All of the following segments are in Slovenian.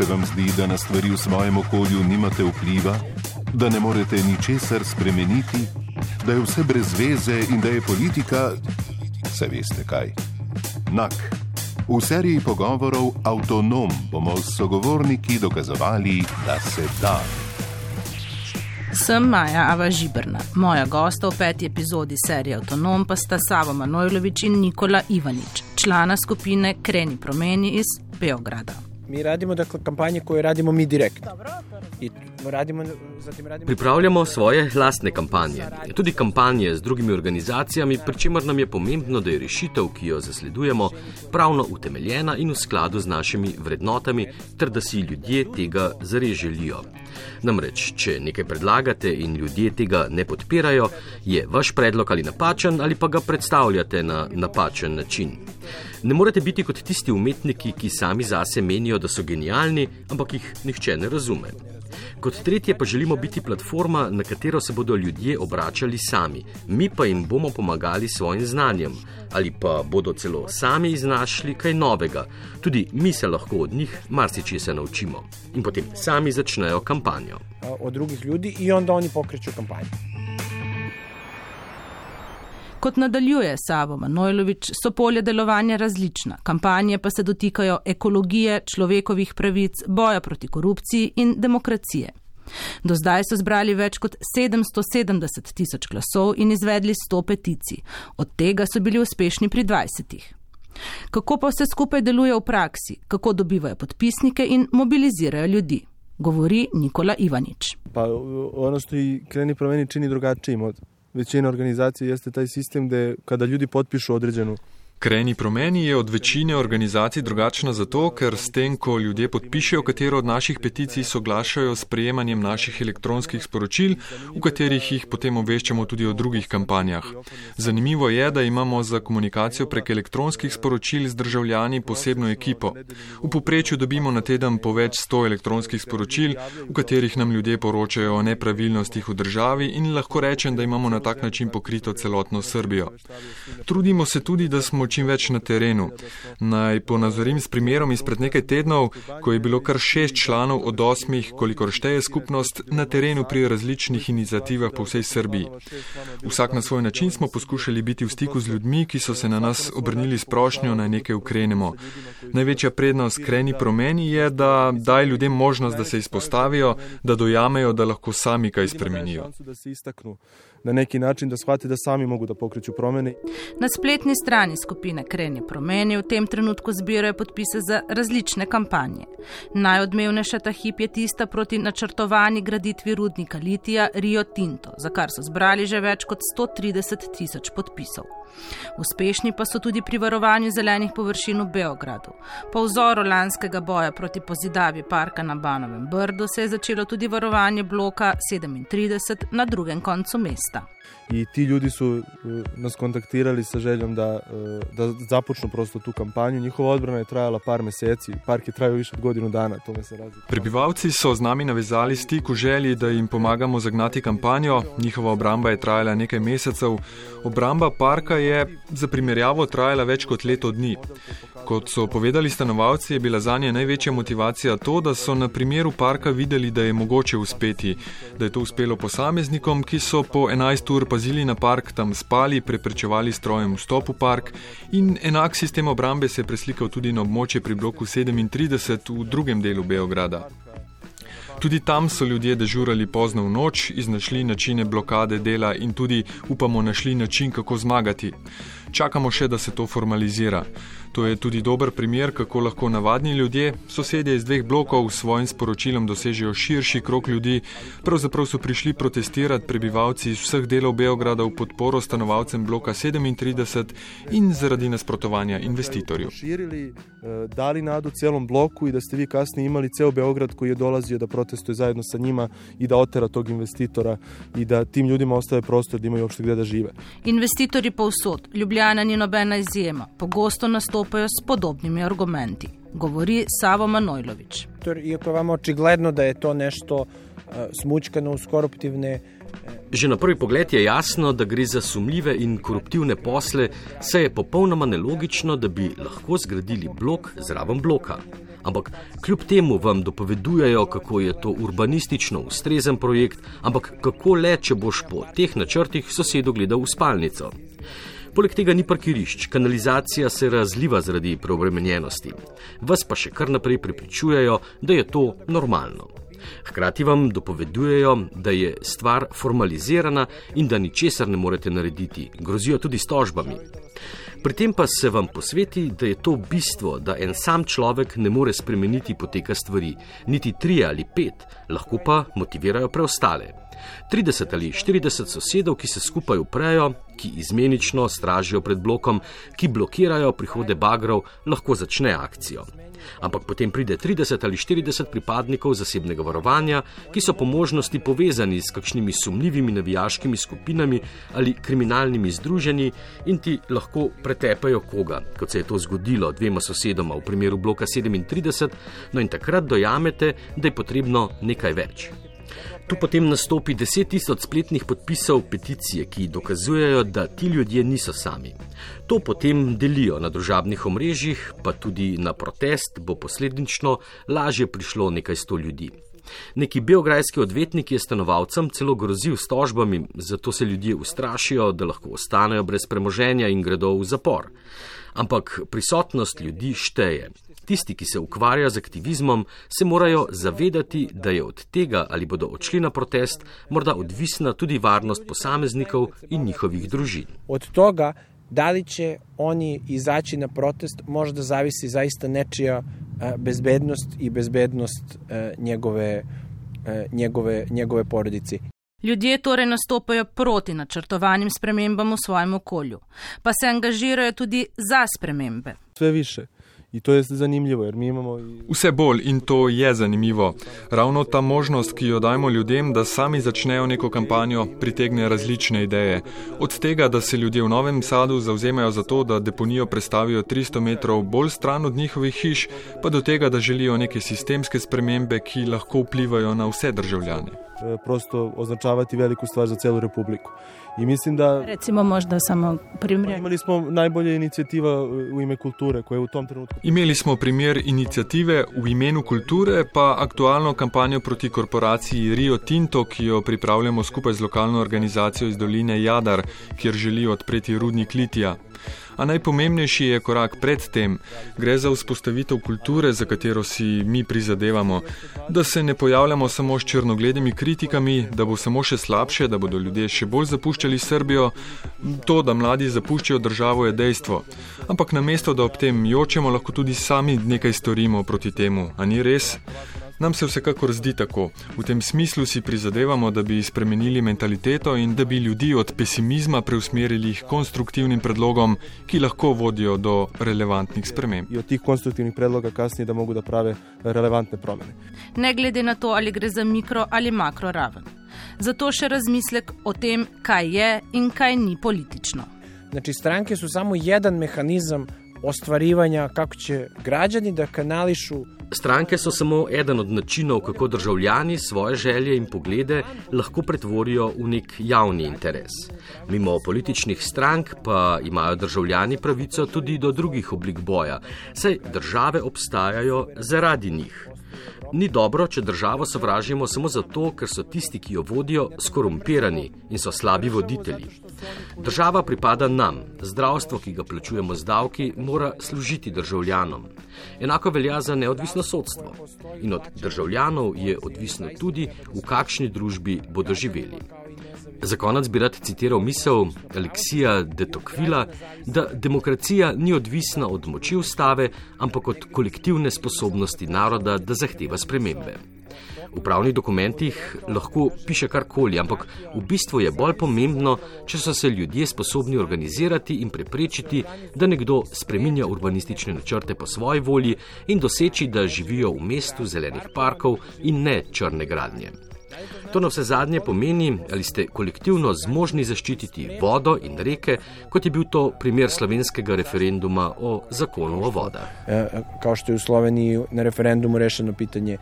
Se vam zdi, da na stvari v svojem okolju nimate vpliva, da ne morete ničesar spremeniti, da je vse brez veze in da je politika, se veste kaj. Nak. V seriji pogovorov Avtonom bomo s sogovorniki dokazovali, da se da. Sem Maja Ava Žibrna. Moja gosta v peti epizodi serije Avtonom pa sta Savo Manojlovič in Nikola Ivanič, člana skupine Kreni promeni iz Beograda. Mi radimo dakle, kampanje koje radimo mi direktno. I radimo, radimo... Pripravljamo svoje lastne kampanje, tudi kampanje z drugimi organizacijami, pri čemer nam je pomembno, da je rešitev, ki jo zasledujemo, pravno utemeljena in v skladu z našimi vrednotami, ter da si ljudje tega zares želijo. Namreč, če nekaj predlagate in ljudje tega ne podpirajo, je vaš predlog ali napačen ali pa ga predstavljate na napačen način. Ne morete biti kot tisti umetniki, ki sami zase menijo, da so genialni, ampak jih nihče ne razume. Kot tretje pa želimo biti platforma, na katero se bodo ljudje obračali sami, mi pa jim bomo pomagali s svojim znanjem, ali pa bodo celo sami iznašli kaj novega. Tudi mi se lahko od njih marsikaj naučimo in potem sami začnejo kampanjo. Od drugih ljudi in onda oni pokreću kampanjo. Kot nadaljuje Savo Manojlovič, so polje delovanja različna, kampanje pa se dotikajo ekologije, človekovih pravic, boja proti korupciji in demokracije. Do zdaj so zbrali več kot 770 tisoč glasov in izvedli 100 peticij, od tega so bili uspešni pri 20. Kako pa vse skupaj deluje v praksi, kako dobivajo podpisnike in mobilizirajo ljudi, govori Nikola Ivanič. Pa ono što i kreni promeni čini drugačijim od većina organizacija jeste taj sistem gdje kada ljudi potpišu određenu Kreni promeni je od večine organizacij drugačna zato, ker s tem, ko ljudje podpišejo katero od naših peticij, soglašajo s prejemanjem naših elektronskih sporočil, v katerih jih potem obveščamo tudi o drugih kampanjah. Zanimivo je, da imamo za komunikacijo prek elektronskih sporočil z državljani posebno ekipo. V poprečju dobimo na teden po več sto elektronskih sporočil, v katerih nam ljudje poročajo o nepravilnostih v državi in lahko rečem, da imamo na tak način pokrito celotno Srbijo. Trudimo se tudi, da smo čim več na terenu. Naj ponazorim s primerom izpred nekaj tednov, ko je bilo kar šest članov od osmih, kolikor šteje skupnost, na terenu pri različnih inicijativah po vsej Srbiji. Vsak na svoj način smo poskušali biti v stiku z ljudmi, ki so se na nas obrnili s prošnjo, naj nekaj ukrenemo. Največja prednost kreni promeni je, da daj ljudem možnost, da se izpostavijo, da dojamejo, da lahko sami kaj spremenijo na neki način, da shvati, da sami mogu da pokreću promjene. Na spletni strani skupine Kreni promeni v tem trenutku zbirajo podpise za različne kampanje. Najodmevnejša ta hip je tista proti načrtovani graditvi rudnika litija Rio Tinto, za kar so zbrali že več kot 130 tisoč podpisov. Uspešni pa so tudi pri varovanju zelenih površin v Beogradu. Po vzoru lanskega boja proti pozidavi parka na Banovem Brdu se je začelo tudi varovanje bloka 37 na drugem koncu mesta. I ti ljudi su uh, nas kontaktirali sa željom da, uh, da započnu prosto tu kampanju. Njihova odbrana je trajala par meseci, park je trajao više od godinu dana, tome se razlika. Prebivalci so z nami navezali stik v želji, da jim pomagamo zagnati kampanjo. Njihova obramba je trajala nekaj mesecev. Obramba parka je za primerjavo trajala več kot leto dni. Kot so povedali stanovalci, je bila za nje največja motivacija to, da so na primeru parka videli, da je mogoče uspeti, da je to uspelo posameznikom, ki so po 11 ur pazili na park, tam spali, preprečevali strojem vstop v park in enak sistem obrambe se je preslikal tudi na območje pri bloku 37 v drugem delu Beograda. Tudi tam so ljudje dežurali pozno v noč, iznašli načine blokade dela in tudi, upamo, našli način, kako zmagati. Čakamo še, da se to formalizira. To je tudi dober primer, kako lahko navadni ljudje, sosedje iz dveh blokov, s svojim sporočilom dosežejo širši krok ljudi. Pravzaprav so prišli protestirati prebivalci iz vseh delov Beograda v podporo stanovalcem bloka 37 in zaradi nasprotovanja investitorjev. Širili, eh, dali nadu celom bloku in da ste vi kasneje imeli cel Beograd, ki je dolazil, da protestuje zajedno sa njima in da otera tog investitora in da tim ljudima ostave prostor, da imaju uopšte gde da žive. Investitori povsod, Ljubljana ni nobena izjema, pogosto nastopajo s podobnimi argumenti, govori Savo Manojlovič. Iako vam očigledno, da je to nešto eh, smučkano v koruptivne. Eh, Že na prvi pogled je jasno, da gre za sumljive in koruptivne posle, saj je popolnoma nelogično, da bi lahko zgradili blok zraven bloka. Ampak kljub temu vam dopovedujejo, kako je to urbanistično ustrezen projekt, ampak kako le, če boš po teh načrtih sosedu gledal v spalnico. Poleg tega ni parkirišč, kanalizacija se razliva zaradi preobremenjenosti. Vas pa še kar naprej prepričujejo, da je to normalno. Hkrati vam dopovedujejo, da je stvar formalizirana in da ničesar ne morete narediti, grozijo tudi s tožbami. Pri tem pa se vam posveti, da je to bistvo, da en sam človek ne more spremeniti poteka stvari, niti tri ali pet, lahko pa motivirajo preostale. 30 ali 40 sosedov, ki se skupaj uprejo, ki izmenično stražijo pred blokom, ki blokirajo prihode bagrov, lahko začne akcijo. Ampak potem pride 30 ali 40 pripadnikov zasebnega varovanja, ki so po možnosti povezani s kakšnimi sumljivimi navijaškimi skupinami ali kriminalnimi združenji in ti lahko pretepajo koga, kot se je to zgodilo dvema sosedoma v primeru bloka 37, no in takrat dojamete, da je potrebno nekaj več. Tu potem nastopi 10 tisoč spletnih podpisov peticije, ki dokazujejo, da ti ljudje niso sami. To potem delijo na družabnih omrežjih, pa tudi na protest bo posledično lažje prišlo nekaj sto ljudi. Neki beograjski odvetnik je stanovalcem celo grozil s tožbami, zato se ljudje ustrašijo, da lahko ostanejo brez premoženja in gredo v zapor. Ampak prisotnost ljudi šteje. Tisti, ki se ukvarjajo z aktivizmom, se morajo zavedati, da je od tega, ali bodo odšli na protest, morda odvisna tudi varnost posameznikov in njihovih družin. Od tega, da li će oni izaći na protest, možda zavisi zaista nečija bezbednost i bezbednost njegove, njegove, njegove porodice. Ljudje torej nastopajo proti načrtovanim spremembam v svojem okolju, pa se angažirajo tudi za spremembe. Sve više. In to je zanimivo, ker mi imamo. Vse bolj in to je zanimivo. Ravno ta možnost, ki jo dajemo ljudem, da sami začnejo neko kampanjo, pritegne različne ideje. Od tega, da se ljudje v Novem Sadu zauzemajo za to, da deponijo predstavijo 300 metrov bolj stran od njihovih hiš, pa do tega, da želijo neke sistemske spremembe, ki lahko vplivajo na vse državljane. Prosto označavati veliku stvar za celo republiko. I mislim da... Recimo možda samo primjer. Imali smo najbolje inicijativa u ime kulture koja je u tom trenutku... Imeli smo primjer inicijative u imenu kulture pa aktualno kampanjo proti korporaciji Rio Tinto, ki jo pripravljamo skupaj z lokalno organizacijo iz doline Jadar, kjer želijo odpreti rudnik litija. A najpomembnejši je korak pred tem. Gre za vzpostavitev kulture, za katero si mi prizadevamo. Da se ne pojavljamo samo s črnogledimi kritikami, da bo samo še slabše, da bodo ljudje še bolj zapuščali Srbijo. To, da mladi zapuščajo državo, je dejstvo. Ampak namesto, da ob tem jočemo, lahko tudi sami nekaj storimo proti temu. A ni res? Nam se vsekakor zdi tako. V tem smislu si prizadevamo, da bi spremenili mentaliteto in da bi ljudi od pesimizma preusmerili k konstruktivnim predlogom, ki lahko vodijo do relevantnih sprememb. In od teh konstruktivnih predlogov kasneje, da mogo da prave relevantne promene. Ne glede na to, ali gre za mikro ali makro raven. Zato še razmislek o tem, kaj je in kaj ni politično. Znači, stranke su samo jedan mehanizam ostvarivanja kako će građani da kanališu Stranke so samo eden od načinov, kako državljani svoje želje in poglede lahko pretvorijo v nek javni interes. Mimo političnih strank pa imajo državljani pravico tudi do drugih oblik boja, saj države obstajajo zaradi njih. Ni dobro, če državo sovražimo samo zato, ker so tisti, ki jo vodijo, skorumpirani in so slabi voditelji. Država pripada nam, zdravstvo, ki ga plačujemo z davki, mora služiti državljanom. Enako velja za neodvisno sodstvo. In od državljanov je odvisno tudi, v kakšni družbi bodo živeli. Za konec bi rad citiral misel Aleksija de Tocquevilla, da demokracija ni odvisna od moči ustave, ampak od kolektivne sposobnosti naroda, da zahteva spremembe. V pravnih dokumentih lahko piše karkoli, ampak v bistvu je bolj pomembno, če so se ljudje sposobni organizirati in preprečiti, da nekdo spreminja urbanistične načrte po svoji volji in doseči, da živijo v mestu zelenih parkov in ne črne gradnje. To na vse zadnje pomeni, ali ste kolektivno zmožni zaščititi vodo in reke, kot je bil to primer slovenskega referenduma o zakonu o vodah. Kao što je u Sloveniji na referendumu rešeno pitanje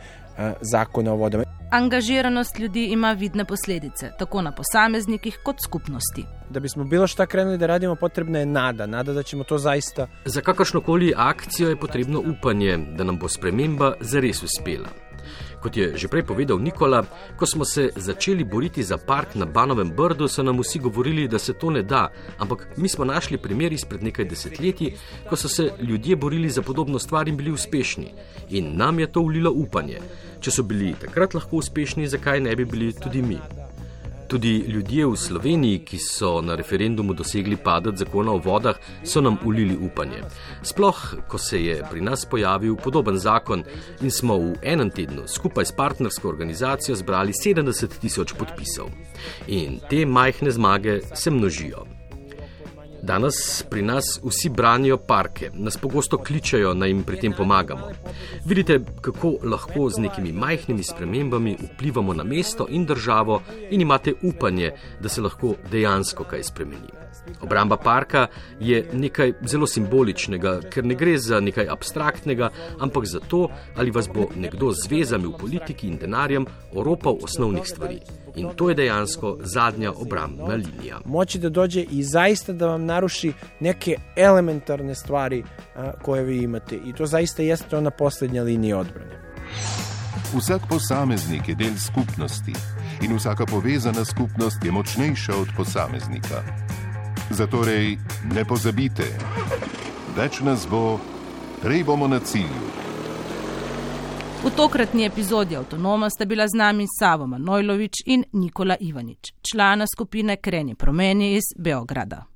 zakona o vodama. Angažiranost ljudi ima vidne posledice, tako na posameznikih kot skupnosti. Da bismo bilo šta krenuli da radimo, potrebna je nada, nada da ćemo to zaista. Za kakršnokoli akcijo je potrebno upanje, da nam bo sprememba zares uspela. Kot je že prej povedal Nikola, ko smo se začeli boriti za park na Banovem Brdu, so nam vsi govorili, da se to ne da, ampak mi smo našli primer izpred nekaj desetletij, ko so se ljudje borili za podobno stvar in bili uspešni. In nam je to ulilo upanje. Če so bili takrat lahko uspešni, zakaj ne bi bili tudi mi? Tudi ljudje v Sloveniji, ki so na referendumu dosegli padec zakona o vodah, so nam ulili upanje. Sploh, ko se je pri nas pojavil podoben zakon in smo v enem tednu skupaj s partnersko organizacijo zbrali 70 tisoč podpisov. In te majhne zmage se množijo. Danes pri nas vsi branijo parke, nas pogosto kličajo, da jim pri tem pomagamo. Vidite, kako lahko z nekimi majhnimi spremembami vplivamo na mesto in državo, in imate upanje, da se lahko dejansko kaj spremeni. Obramba parka je nekaj zelo simboličnega, ker ne gre za nekaj abstraktnega, ampak za to, ali vas bo nekdo z vezami v politiki in denarjem oropal osnovnih stvari. In to je dejansko zadnja obrambna linija. Moči da dođe i zaista da vam naruši neke elementarne stvari a, koje vi imate. I to zaista jeste ona posljednja linija odbrane. Vsak posameznik je del skupnosti in vsaka povezana skupnost je močnejša od posameznika. Zatorej ne pozabite, več nas bo, prej bomo na cilju. V tokratni epizodi Avtonoma sta bila z nami Savo Manojlovič in Nikola Ivanič, člana skupine Kreni promeni iz Beograda.